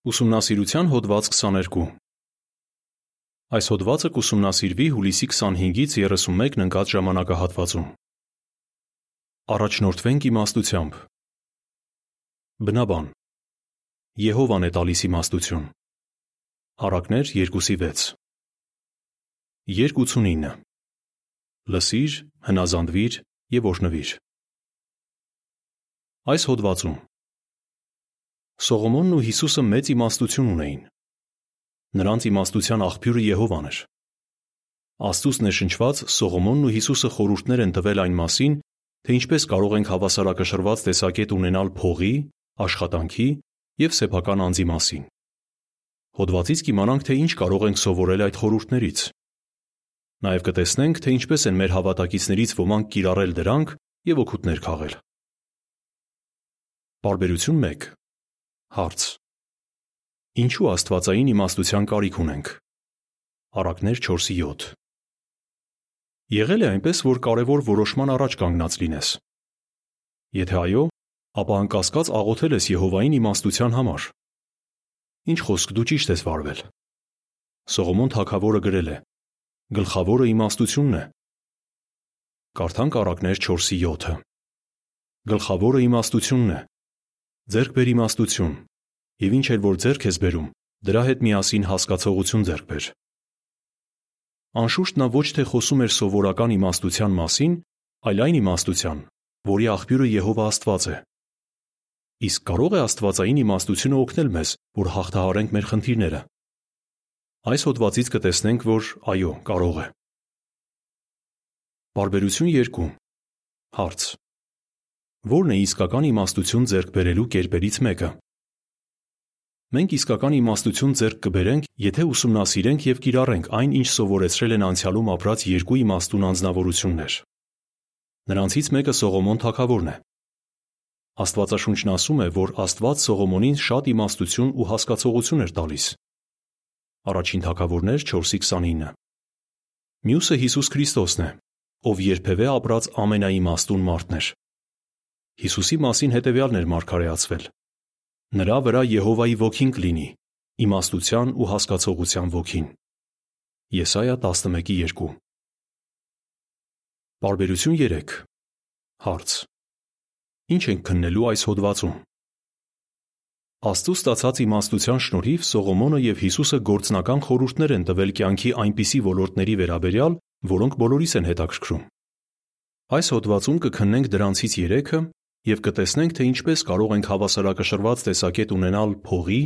Ուսումնասիրության հոդված 22 Այս հոդվածը կուսումնասիրվի հուլիսի 25-ից 31-ն ընկած ժամանակահատվածում։ Առաջնորդվենք իմաստությամբ։ Բնաբան Եհովան է տալիս իմաստություն։ Առակներ 2:6 2:89 Լսիր, հնազանդվիր եւ օրհնվիր։ Այս հոդվածում Սողոմոնն ու Հիսուսը մեծ իմաստություն ունեին։ Նրանց իմաստության աղբյուրը Եհովան էր։ Աստծուց ներշնչված Սողոմոնն ու Հիսուսը խորհուրդներ են տվել այն մասին, թե ինչպես կարող ենք հավասարակշռված տեսակետ ունենալ փողի, աշխատանքի եւ սեփական անձի մասին։ Հոդվածից կիմանանք, թե ինչ կարող ենք սովորել այդ խորհուրդներից։ Նաև կտեսնենք, թե ինչպես են մեր հավատակիցներից ոմանք կիրառել դրանք եւ օգուտներ քաղել։ Բարբերություն 1 Հարց. Ինչու աստվածային իմաստության կարիք ունենք։ Առակներ 4:7 Եղել է այնպես, որ կարևոր որոշման առաջ կանգնած լինես։ Եթե այո, ապա անկասկած աղոթել ես Եհովային իմաստության համար։ Ինչ խոսք դու ճիշտ ես վարվել։ Սողոմոն թագավորը գրել է. Գլխավորը իմաստությունն է։ Կարդանք առակներ 4:7-ը։ Գլխավորը իմաստությունն է ձեռք բեր իմաստություն, եւ ինչ էլ որ ձեռք ես բերում, դրա հետ միասին հասկացողություն ձեռք բեր։ Անշուշտ նա ոչ թե խոսում էր սովորական իմաստության մասին, այլ այն իմաստության, որի աղբյուրը Եհովա Աստված է։ Իսկ կարող է Աստվածային իմաստությունը օգնել մեզ, որ հաղթահարենք մեր խնդիրները։ Այս հոդվածից կտեսնենք, որ այո, կարող է։ Բարբերություն 2 Հարց. Որն է իսկական իմաստություն ձեռք բերելու կերպերից մեկը։ Մենք իսկական իմաստություն ձեռք կբերենք, եթե ուսումնասիրենք եւ կիրառենք այն, ինչ սովորեցրել են անցյալում ապրած երկու իմաստուն անձնավորություններ։ Նրանցից մեկը Սողոմոն թագավորն է։ Աստվածաշունչն ասում է, որ Աստված Սողոմոնին շատ իմաստություն ու հասկացողություն էր տալիս։ Առաջին թագավորներ 4:29։ Մյուսը Հիսուս Քրիստոսն է, ով երբևէ ապրած ամենաիմաստուն մարդն էր։ Հիսուսի մասին հետևյալն էր մարգարեացվել. Նրա վրա Եհովայի ոգին կլինի, իմաստության ու հասկացողության ոգին։ Եսայա 11:2 Բարբերություն 3 Հարց. Ինչ ենք քննելու այս հոդվածում։ Աստծո ստացած իմաստության շնորհիվ Սողոմոնը եւ Հիսուսը գործնական խորհուրդներ են տվել կյանքի այնպիսի ոլորտների վերաբերյալ, որոնք բոլորիս են հետաքրքրում։ Այս հոդվածում կքննենք դրանցից 3-ը եւ կտեսնենք, թե ինչպես կարող ենք հավասարակշռված տեսակետ ունենալ փողի,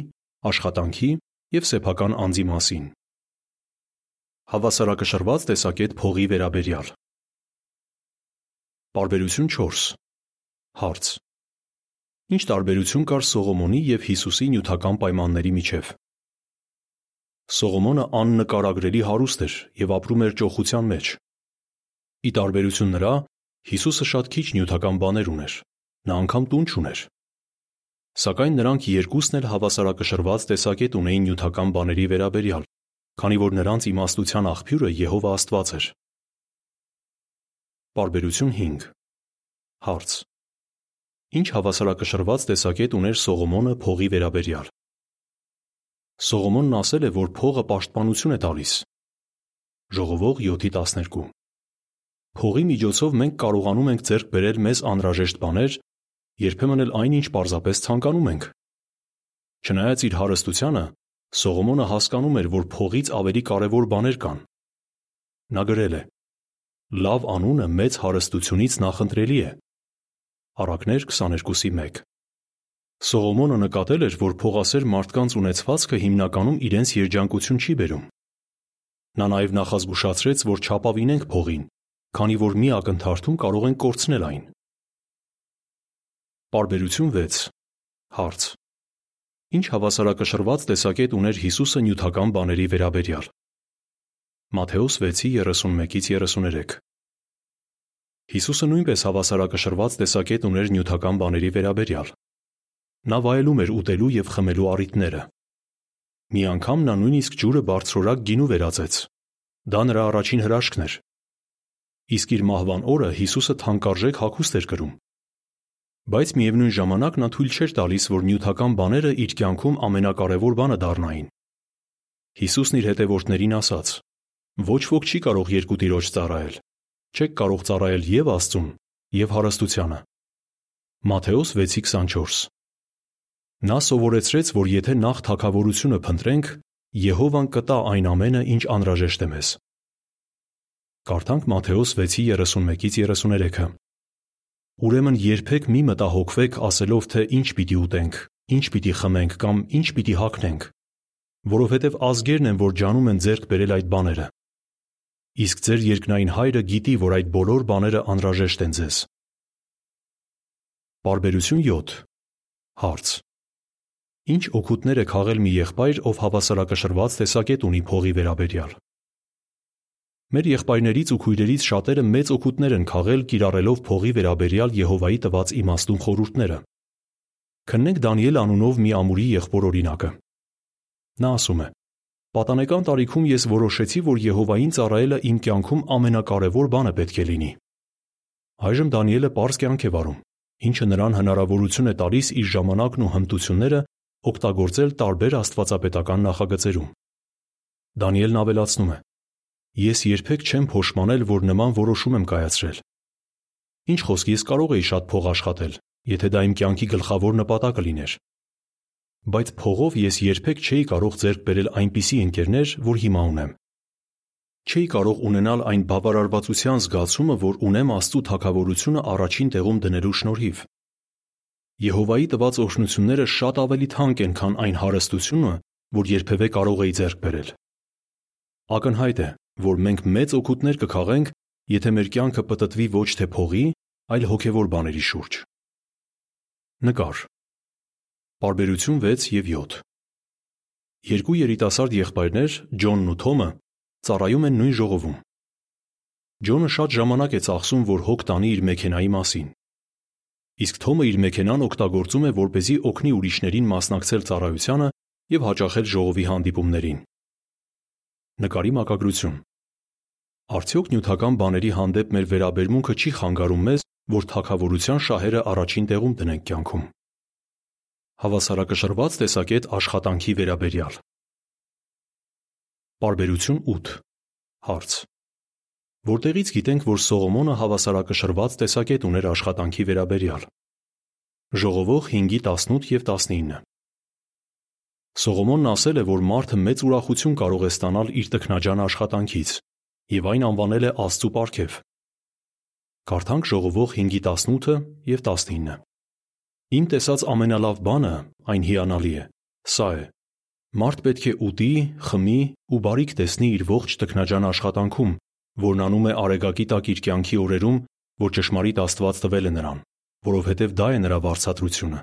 աշխատանքի եւ սեփական անձի մասին։ Հավասարակշռված տեսակետ փողի վերաբերյալ։ Բարբերություն 4 Հարց. Ինչ տարբերություն կար Սողոմոնի եւ Հիսուսի նյութական պայմանների միջև։ Սողոմոնը աննկարագրելի հարուստ էր եւ ապրում էր ճոխության մեջ։ Ի տարբերություն նրա, Հիսուսը շատ քիչ նյութական բաներ ուներ նա անգամ տուն չուներ։ Սակայն նրանք երկուսն էլ հավասարակշռված տեսակետ ունեին նյութական բաների վերաբերյալ, քանի որ նրանց իմաստության աղբյուրը Եհովա Աստված էր։ Բարբերություն 5 Հարց. Ինչ հավասարակշռված տեսակետ ուներ Սողոմոնը փողի վերաբերյալ։ Սողոմոնն ասել է, որ փողը պաշտպանություն է տալիս։ Ժողովող 7:12 Փողի միջոցով մենք կարողանում ենք ձեռք բերել մեզ անհրաժեշտ բաներ, երբեմն էլ այնինչ պարզապես ցանկանում ենք։ Չնայած իր հարստությանը, Սողոմոնը հասկանում էր, որ փողից ավելի կարևոր բաներ կան։ Նա գրել է. Լավ անունը մեծ հարստությունից նախընտրելի է։ Առակներ 22:1 Սողոմոնը նկատել էր, որ փողասեր մարդկանց ունեցվածքը հիմնականում իրենց երջանկություն չի բերում։ Նա նաև նախազգուշացրեց, որ չապավինենք փողին, քանի որ մի ակնթարթում կարող են կորցնել այն։ Պարբերություն 6 Հարց. Ինչ հավասարակշռված տեսակետ ուներ Հիսուսը նյութական բաների վերաբերյալ։ Մատթեոս 6:31-ից 33 Հիսուսը նույնպես հավասարակշռված տեսակետ ուներ նյութական բաների վերաբերյալ։ Նա վայելում էր ուտելու եւ խմելու առիթները։ Մի անգամ նա նույնիսկ ջուրը բարձրորակ գինու վերածեց։ Դա նրա առաջին հրաշքն էր։ Իսկ իր մահվան օրը Հիսուսը թանկարժեք հագուստ էր կրում։ Բայց միևնույն ժամանակ նա թույլ չէր տալիս, որ նյութական բաները իր կյանքում ամենակարևոր բանը դառնային։ Հիսուսն իր հետևորդներին ասաց. Ոչ ոք չի կարող երկու տիրոջ ծառայել։ Չեք կարող ծառայել եւ Աստծուն, եւ հարստությանը։ Մատթեոս 6:24 Նա սովորեցրեց, որ եթե նախ թակավորությունը փնտրենք, Եհովան կտա այն ամենը, ինչ անհրաժեշտ է մեզ։ Կարդանք Մատթեոս 6:31-ից 33-ը։ Ուրեմն երբեք մի մտահոգվեք ասելով, թե ինչ պիտի ուտենք, ինչ պիտի խմենք կամ ինչ պիտի հագնենք, որովհետև ազգերն են, որ ջանում են ձեռք բերել այդ բաները։ Իսկ ձեր երկնային Հայրը գիտի, որ այդ բոլոր բաները անհրաժեշտ են ձեզ։ Բարբերություն 7 Հարց. Ինչ օգուտներ է քաղել մի եղբայր, ով հավասարակշռված տեսակետ ունի փողի վերաբերյալ։ Մեր եղբայրներից ու քույրերից շատերը մեծ օգուտներ են քաղել կիրառելով փողի վերաբերյալ Եհովայի տված իմաստուն խորհուրդները։ Քննենք Դանիել անունով մի ամուրի եղբոր օրինակը։ Նա ասում է. Պատանեկան տարիքում ես որոշեցի, որ Եհովային ծառայելը իմ կյանքում ամենակարևոր բանը պետք է լինի։ Այժմ Դանիելը པարզ կյանք է վարում, ինչը նրան հնարավորություն է տալիս իր ժամանակն ու հմտությունները օգտագործել տարբեր աստվածապետական նախագծերում։ Դանիելն ավելացնում է. Ես երբեք չեմ փոշմանել, որ նման որոշում եմ կայացրել։ Ինչ խոսք, ես կարող էի շատ փող աշխատել, եթե դա իմ կյանքի գլխավոր նպատակը լիներ։ Բայց փողով ես երբեք չէի կարող ձեռք բերել այնպիսի ընկերներ, որ հիմա ունեմ։ Չէի կարող ունենալ այն բավարարվածության զգացումը, որ ունեմ Աստծո թակավորությունը առաջին տեղում դնելու շնորհիվ։ Եհովայի տված օրհնությունները շատ ավելի թանկ են, քան այն հարստությունը, որ երբևէ կարող էի ձեռք բերել։ Ակնհայտ է, որ մենք մեծ օգուտներ կքաղենք, եթե մեր կյանքը պտտվի ոչ թե փողի, այլ հոգևոր բաների շուրջ։ Նկար։ Բարբերություն 6 եւ 7։ Երկու երիտասարդ եղբայրներ, Ջոնն ու Թոմը, ծառայում են նույն ժողովում։ Ջոնը շատ ժամանակ է ծախսում, որ հոգ տանի իր մեքենայի մասին։ Իսկ Թոմը իր մեքենան օգտագործում է, որպեսզի օգնի ուրիշներին մասնակցել ծառայությանը եւ հաճախել ժողովի հանդիպումներին։ Նկարի մակագրություն. Արդյոք նյութական բաների հանդեպ մեր վերաբերմունքը չի խանգարում մեզ, որ թակավորության շահերը առաջին տեղում դնենք կյանքում։ Հավասարակշռված տեսակետ աշխատանքի վերաբերյալ։ Բարբերություն 8 Հարց. Որտեղից գիտենք, որ Սողոմոնը հավասարակշռված տեսակետ ուներ աշխատանքի վերաբերյալ։ Ժողովող 5:18 եւ 19 Սողոմոնն ասել է, որ մարդը մեծ ուրախություն կարող է ստանալ իր տքնաջան աշխատանքից, եւ այն անվանել է Աստծո պարգև։ Կարդանք ժողովող 5:18-ը եւ 19-ը։ Իմ տեսած ամենալավ բանը, այն հիանալի է, սա է. Մարդ պետք է ուտի, խմի ու բարիք տեսնի իր ողջ տքնաջան աշխատանքում, որն անում է արեգակի տակ իր կյանքի օրերում, որ ճշմարիտ Աստված տվել է նրան, որովհետև դա է նրա վարձատրությունը։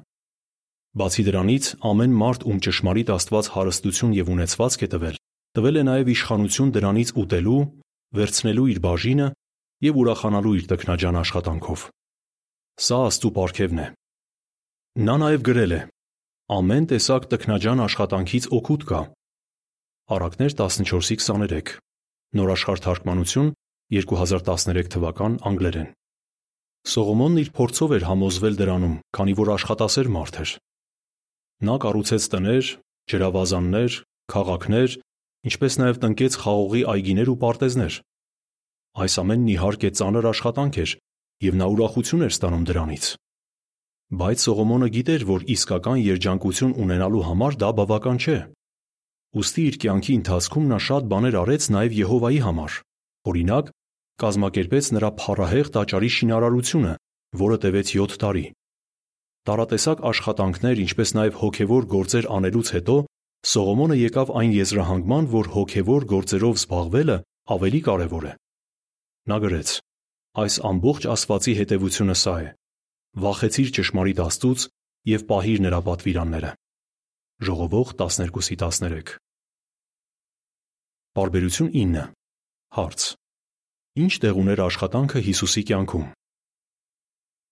Բացի դրանից, ամեն մարդ, ում ճշմարիտ Աստված հարստություն եւ ունեցվածք է տվել, տվել է նաև իշխանություն դրանից ուտելու, վերցնելու իր բաժինը եւ ուրախանալու իր տքնաջան աշխատանքով։ Սա Աստծո պարգևն է։ Նա նաև գրել է. Ամեն տեսակ տքնաջան աշխատանքից օգուտ կա։ Արաքներ 14:23 Նոր աշխարհ թարգմանություն 2013 թվական անգլերեն։ Սողոմոնն իր փորձով էր համոզվել դրանում, քանի որ աշխատասեր մարդ էր։ Նա կառուցեց տներ, ջրավազաններ, քաղաքներ ինչպես նաև տնկեց խաղողի այգիներ ու պարտեզներ։ Այս ամենն իհարկե ծանր աշխատանք էր, եւ նա ուրախություն էր ստանում դրանից։ Բայց Սողոմոնը գիտեր, որ իսկական երջանկություն ունենալու համար դա բավական չէ։ Ոստի իր կյանքի ընթացքում նա շատ բաներ արեց նաև Եհովայի համար։ Օրինակ, կազմակերպեց նրա փառահեղ տաճարի շինարարությունը, որը տևեց 7 տարի։ Տարատեսակ աշխատանքներ, ինչպես նաև հոգևոր գործեր անելուց հետո Սողոմոնը եկավ այն եզրահանգման, որ հոգևոր գործերով զբաղվելը ավելի կարևոր է։ Նա գրեց. Այս ամբողջ ասվածի հետևությունը սա է. Վախեցիր ճշմարիտ Աստծուց եւ պահիր նրա պատվիրանները։ Ժողովող 12:13 Բարբերություն 9 Հարց. Ինչ տեղ ուներ աշխատանքը Հիսուսի կյանքում։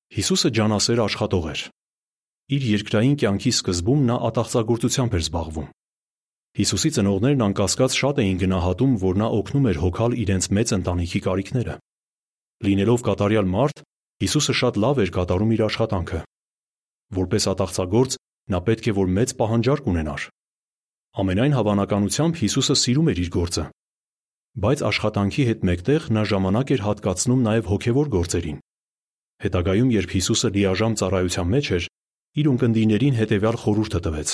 Հիսուսը ջանասեր աշխատող էր։ Իր երկրային կյանքի սկզբում նա ատաղծագործությամբ էր զբաղվում։ Հիսուսի ծնողներն անկասկած շատ էին գնահատում, որ նա օգնում էր հոգալ իրենց մեծ ընտանիքի կարիքները։ Լինելով կատարյալ մարդ, Հիսուսը շատ լավ էր կատարում իր աշխատանքը, Որպես ատաղծագործ նա պետք է որ մեծ պահանջարկ ունենար։ Ամենայն հավանականությամբ Հիսուսը սիրում էր իր գործը, բայց աշխատանքի հետ մեկտեղ նա ժամանակ էր հատկացնում նաև հոգևոր գործերին։ Հետագայում, երբ Հիսուսը լիաժամ ծառայության մեջ էր, իր ունկնդիրներին հետևյալ խորհուրդը տվեց.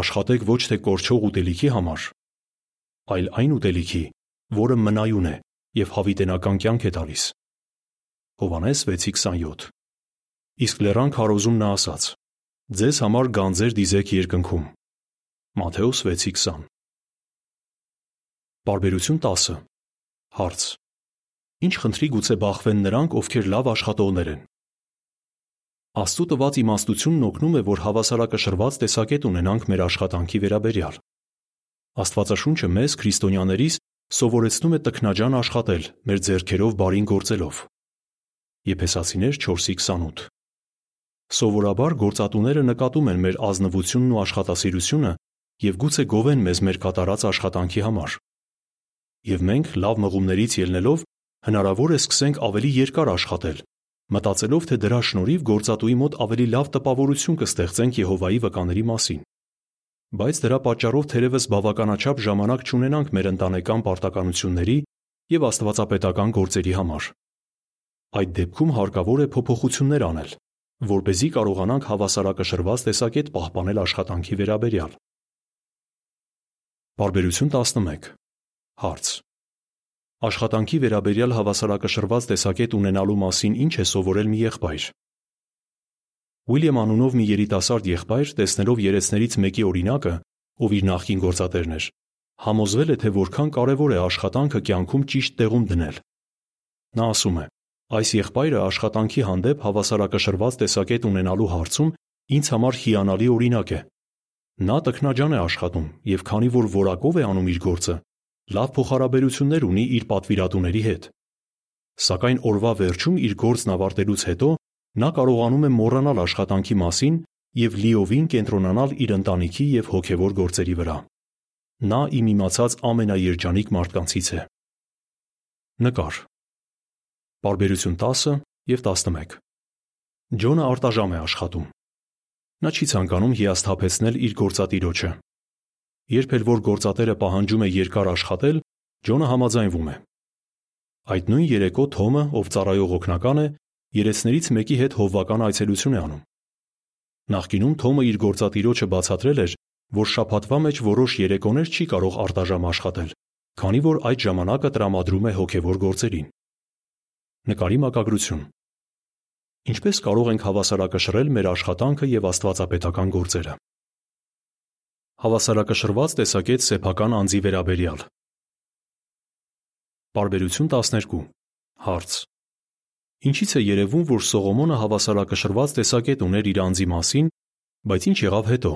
Աշխատեք ոչ թե կորչող ուտելիքի համար, այլ այն ուտելիքի, որը մնայուն է եւ հավիտենական կյանք է տալիս։ Հովանես 6:27 Իսկ լեռան քարոզում նա ասաց. Ձեզ համար գանձեր դիզեք երկնքում։ Մատթեոս 6:20 Բարբերություն 10 Հարց. Ինչ խնդրի գուցե բախվեն նրանք, ովքեր լավ աշխատողներ են։ Աստծո տված իմաստությունն օգնում է, որ հավասարակշռված տեսակետ ունենանք մեր աշխատանքի վերաբերյալ։ Աստվածաշունչը մեզ քրիստոնյաներիս սովորեցնում է տքնաջան աշխատել մեր ձեռքերով բարին գործելով։ Եփեսացիներ 4:28 Սովորաբար գործատուները նկատում են մեր ազնվությունն ու աշխատասիրությունը եւ գուցե գովեն մեզ մեր կատարած աշխատանքի համար։ Եվ մենք լավ մղումներից ելնելով հնարավոր է սկսենք ավելի երկար աշխատել, մտածելով, թե դրա շնորհիվ գործատուի մոտ ավելի լավ տպավորություն կստեղծենք Եհովայի վկաների մասին։ Բայց դրա պատճառով թերևս բավականաչափ ժամանակ չունենանք մեր ընտանեկան պարտականությունների եւ աստվածապետական գործերի համար։ Այդ դեպքում հարկավոր է փոփոխություններ անել, որ เป զի կարողանանք հավասարակշռված տեսակետ պահպանել աշխատանքի վերաբերյալ։ Բարբերություն 11 Հարց. Աշխատանքի վերաբերյալ հավասարակշռված տեսակետ ունենալու մասին ինչ է սովորել մի եղբայր։ Ուիլյամ անունով մի երիտասարդ եղբայր, տեսնելով երեցներից մեկի օրինակը, ով իր նախկին գործատերն էր, համոզվել է, թե որքան կարևոր է աշխատանքը կյանքում ճիշտ տեղում դնել։ Նա ասում է. Այս եղբայրը աշխատանքի հանդեպ հավասարակշռված տեսակետ ունենալու հարցում ինձ համար հիանալի օրինակ է։ Նա տքնաջան է աշխատում եւ քանի որ որակով է անում իր գործը, լավ փոխհարաբերություններ ունի իր պատվիրատուների հետ։ Սակայն օրվա վերջում իր գործն ավարտելուց հետո նա կարողանում է մոռանալ աշխատանքի մասին եւ լիովին կենտրոնանալ իր ընտանիքի եւ հոգեվոր գործերի վրա։ Նա իմ իմացած ամենաերջանիկ մարդկանցից է։ Նկար. Բարբերություն 10 եւ 11 Ջոնը արտաժամ է աշխատում։ Նա չի ցանկանում հիասթափեցնել իր գործատիրոջը։ Երբ էլ որ գործատերը պահանջում է երկար աշխատել, Ջոնը համաձայնվում է։ Այդ նույն երեկո Թոմը, ով ծառայող օգնական է, երեցներից մեկի հետ հովվական այցելություն է անում։ Նախկինում Թոմը իր գործատիրոջը բացատրել էր, որ շաբաթվա մեջ որոշ երեկոներ չի կարող արտաժամ աշխատել, քանի որ այդ ժամանակը տրամադրում է հոգևոր գործերին։ Նկարի մակագրություն. Ինչպես կարող ենք հավասարակշռել մեր աշխատանքը եւ աստվածապետական գործերը։ Հավասարակշռված տեսակետ սեփական անձի վերաբերյալ։ Բարբերություն 12 Հարց. Ինչից է երևում, որ Սողոմոնը հավասարակշռված տեսակետ ուներ իր անձի մասին, բայց ինչ եղավ հետո։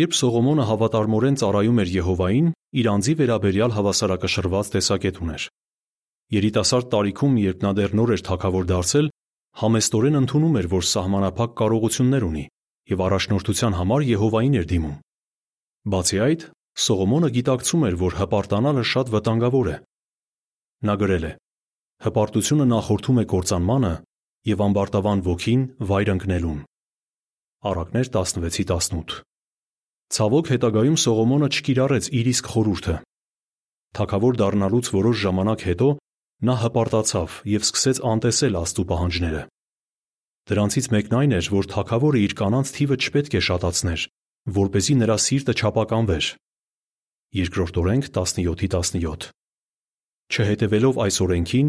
Երբ Սողոմոնը հավատարմորեն ծառայում էր Եհովային, իր անձի վերաբերյալ հավասարակշռված տեսակետ ուներ։ Երիտասարդ տարիքում, երբ նա դեռ նոր էր թագավոր դարձել, համեստորեն ընդունում էր, որ սահմանափակ կարողություններ ունի եւ առաջնորդության համար Եհովային էր դիմում։ Բացի այդ, Սողոմոնը գիտակցում էր, որ հպարտանալը շատ վտանգավոր է։ Նա գրել է. Հպարտությունը նախորդում է կործանմանը եւ ամբարտավան ոգին վայր ընկնելուն։ Առակներ 16-18 Ցավոք հետագայում Սողոմոնը չկիրառեց իր իսկ խորհուրդը։ Թագավոր դառնալուց որոշ ժամանակ հետո նա հպարտացավ եւ սկսեց անտեսել Աստծո պահանջները։ Դրանցից մեկն այն էր, որ թագավորը իր կանանց թիվը չպետք է շատացներ, որ เป զի նրա սիրտը չափականվեր։ Երկրորդ օրենք 17:17 Չհետևելով այս օրենքին,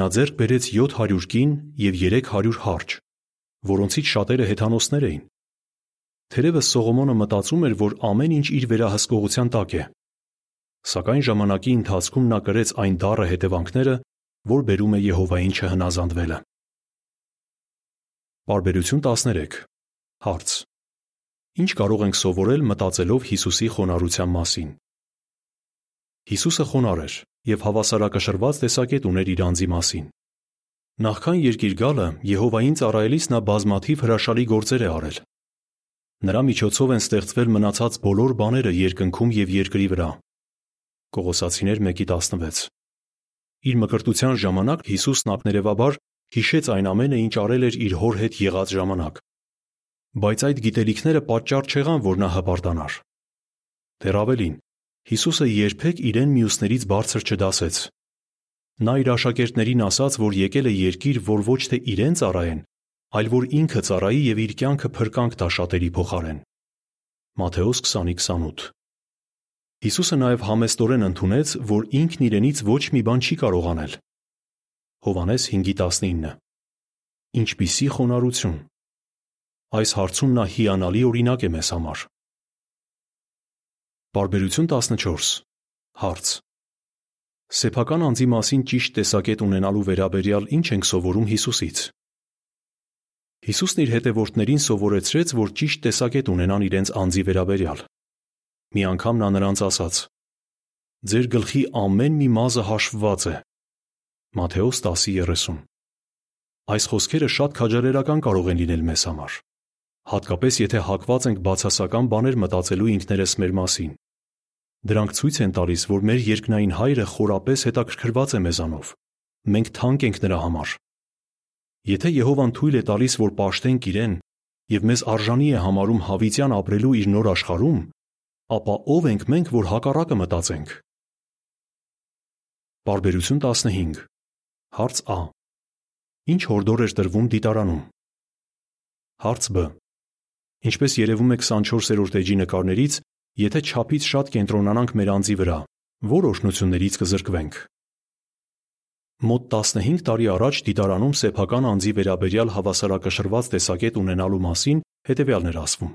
նա ձեռք բերեց 700 կին եւ 300 հարճ, որոնցից շատերը հեթանոսներ էին։ Թերևս Սողոմոնը մտածում էր, որ ամեն ինչ իր վերահսկողության տակ է։ Սակայն ժամանակի ընթացքում նա կրեց այն դառը հետևանքները, որ բերում է Եհովային չհնազանդվելը։ Բարբերություն 13 Հարց. Ինչ կարող ենք սովորել մտածելով Հիսուսի խոնարհության մասին։ Հիսուսը խոնար էր եւ հավասարակշռված տեսակետ ուներ իր անձի մասին։ Նախքան երկիր գալը Եհովային ծառայելիս նա բազմաթիվ հրաշալի գործեր է արել։ Նրա միջոցով են ստեղծվել մնացած բոլոր բաները երկնքում եւ երկրի վրա։ Կողոսացիներ 1:16 Իր մկրտության ժամանակ Հիսուսն ակներևաբար հիշեց այն ամենը, ինչ արել էր իր հոր հետ եղած ժամանակ։ Բայց այդ գիտելիքները պատճառ չեղան, որ նա հպարտանար։ Դեռ ավելին, Հիսուսը երբեք իրեն մյուսներից բարձր չդասեց։ Նա իր աշակերտներին ասաց, որ եկել է երկիր, որ ոչ թե իրեն ծառայեն, այլ որ ինքը ծառայի եւ իր կյանքը փրկանք տա շատերի փոխարեն։ Մատթեոս 20:28 Հիսուսը նաև համեստորեն ընդունեց, որ ինքն իրենից ոչ մի բան չի կարող անել։ Հովանես 5:19 Ինչպիսի խոնարհություն։ Այս հարցում նա հիանալի օրինակ է մեզ համար։ Բարբերություն 14 Հարց. Սեփական անձի մասին ճիշտ տեսակետ ունենալու վերաբերյալ ինչ ենք սովորում Հիսուսից։ Հիսուսն իր հետևորդներին սովորեցրեց, որ ճիշտ տեսակետ ունենան իրենց անձի վերաբերյալ։ Մի անգամ նա նրանց ասաց. Ձեր գլխի ամեն մի մազը հաշվված է։ Մատթեոս 10:30 Այս խոսքերը շատ քաջալերական կարող են լինել մեզ համար։ Հատկապես եթե հակված ենք բացասական բաներ մտածելու ինքներս մեր մասին։ Դրանք ցույց են տալիս, որ մեր երկնային հայրը խորապես հետաքրքրված է մեզանով։ Մենք թանկ ենք նրա համար։ Եթե Եհովան թույլ է տալիս, որ պաշտենք իրեն եւ մեզ արժանի է համարում հավիտյան ապրելու իր նոր աշխարհում, ապա ով ենք մենք, որ հակառակը մտածենք։ Բարբերություն 15 Հարց Ա. Ինչ հորդոր էր տրվում դիտարանում։ Հարց Բ. Ինչպես երևում է 24-րդ էջի նկարներից, եթե չափից շատ կենտրոնանանք մեր անձի վրա, որ օրհնություններից կզրկվենք։ Մոտ 15 տարի առաջ դիտարանում սեփական անձի վերաբերյալ հավասարակշռված տեսակետ ունենալու մասին հետևյալն էր ասվում.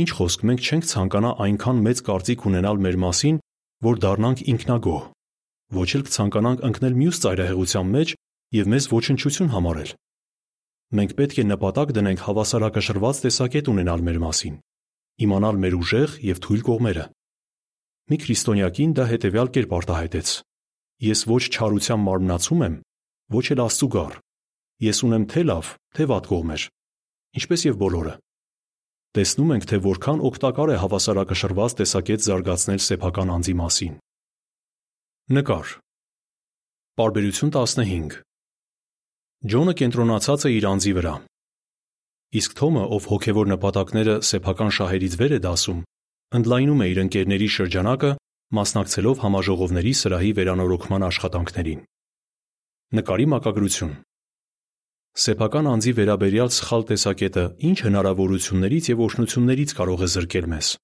Ինչ խոսք մենք չենք ցանկանա այնքան մեծ կարծիք ունենալ մեր մասին, որ դառնանք ինքնագոհ։ Ոչ էլ կցանկանանք ընկնել մյուս ծայրահեղության մեջ եւ մեզ ոչնչություն համարել։ Մենք պետք է նպատակ դնենք հավասարակշռված տեսակետ ունենալ մեր մասին, իմանալ մեր ուժեղ եւ թույլ կողմերը։ Մի քրիստոնյակին դա հետևյալ կերպ արտահայտեց. Ես ոչ չարության մարմնացում եմ, ոչ էլ Աստծու գառ։ Ես ունեմ թե լավ, թե վատ կողմեր, ինչպես եւ բոլորը։ Տեսնում ենք, թե որքան օգտակար է հավասարակշռված տեսակետ զարգացնել սեփական անձի մասին։ Նկար։ Բարբերություն 15 Ջոնը կենտրոնացած է իր անձի վրա։ Իսկ Թոմը, ով հոգևոր նպատակները սեփական շահերից վեր է դասում, ընդլայնում է իր ընկերների շրջանակը մասնակցելով համաժողովների սրահի վերանորոգման աշխատանքներին։ Նկարի մակագրություն. Սեփական անձի վերաբերյալ սխալ տեսակետը ինչ հնարավորություններից եւ օշնություններից կարող է զրկել մեզ։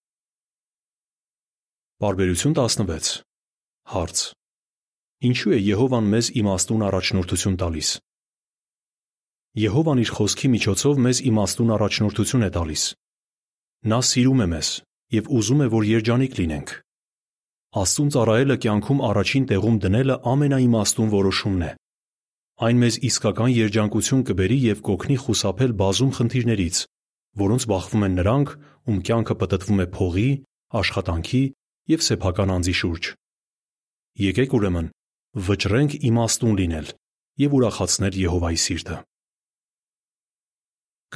Բարբերություն 16 Հարց. Ինչու է Եհովան մեզ իմաստուն առաջնորդություն տալիս։ Եհովան իր խոսքի միջոցով մեզ իմաստուն առաջնորդություն է տալիս։ Նա սիրում է մեզ եւ ուզում է, որ երջանիկ լինենք։ Աստծուն ծառայելը կյանքում առաջին տեղում դնելը ամենաիմաստուն որոշումն է։ Այն մեզ իսկական երջանկություն կբերի եւ կօգնի խուսափել բազում խնդիրներից, որոնց բախվում են նրանք, ում կյանքը պտտվում է փողի, աշխատանքի եւ սեփական անձի շուրջ։ Եկեք ուրեմն վճռենք իմաստուն լինել եւ ուրախացնել Եհովայի սիրտը։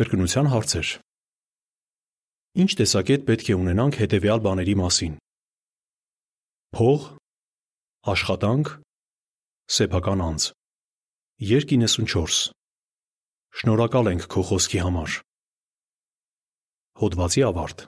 Կրկնության հարցեր։ Ինչ տեսակետ պետք է ունենանք հետեւյալ բաների մասին փող, աշխատանք, սեփական անձ։ Երկ 94 Շնորհակալ ենք քո խոսքի համար։ Հոդվացի ավարտ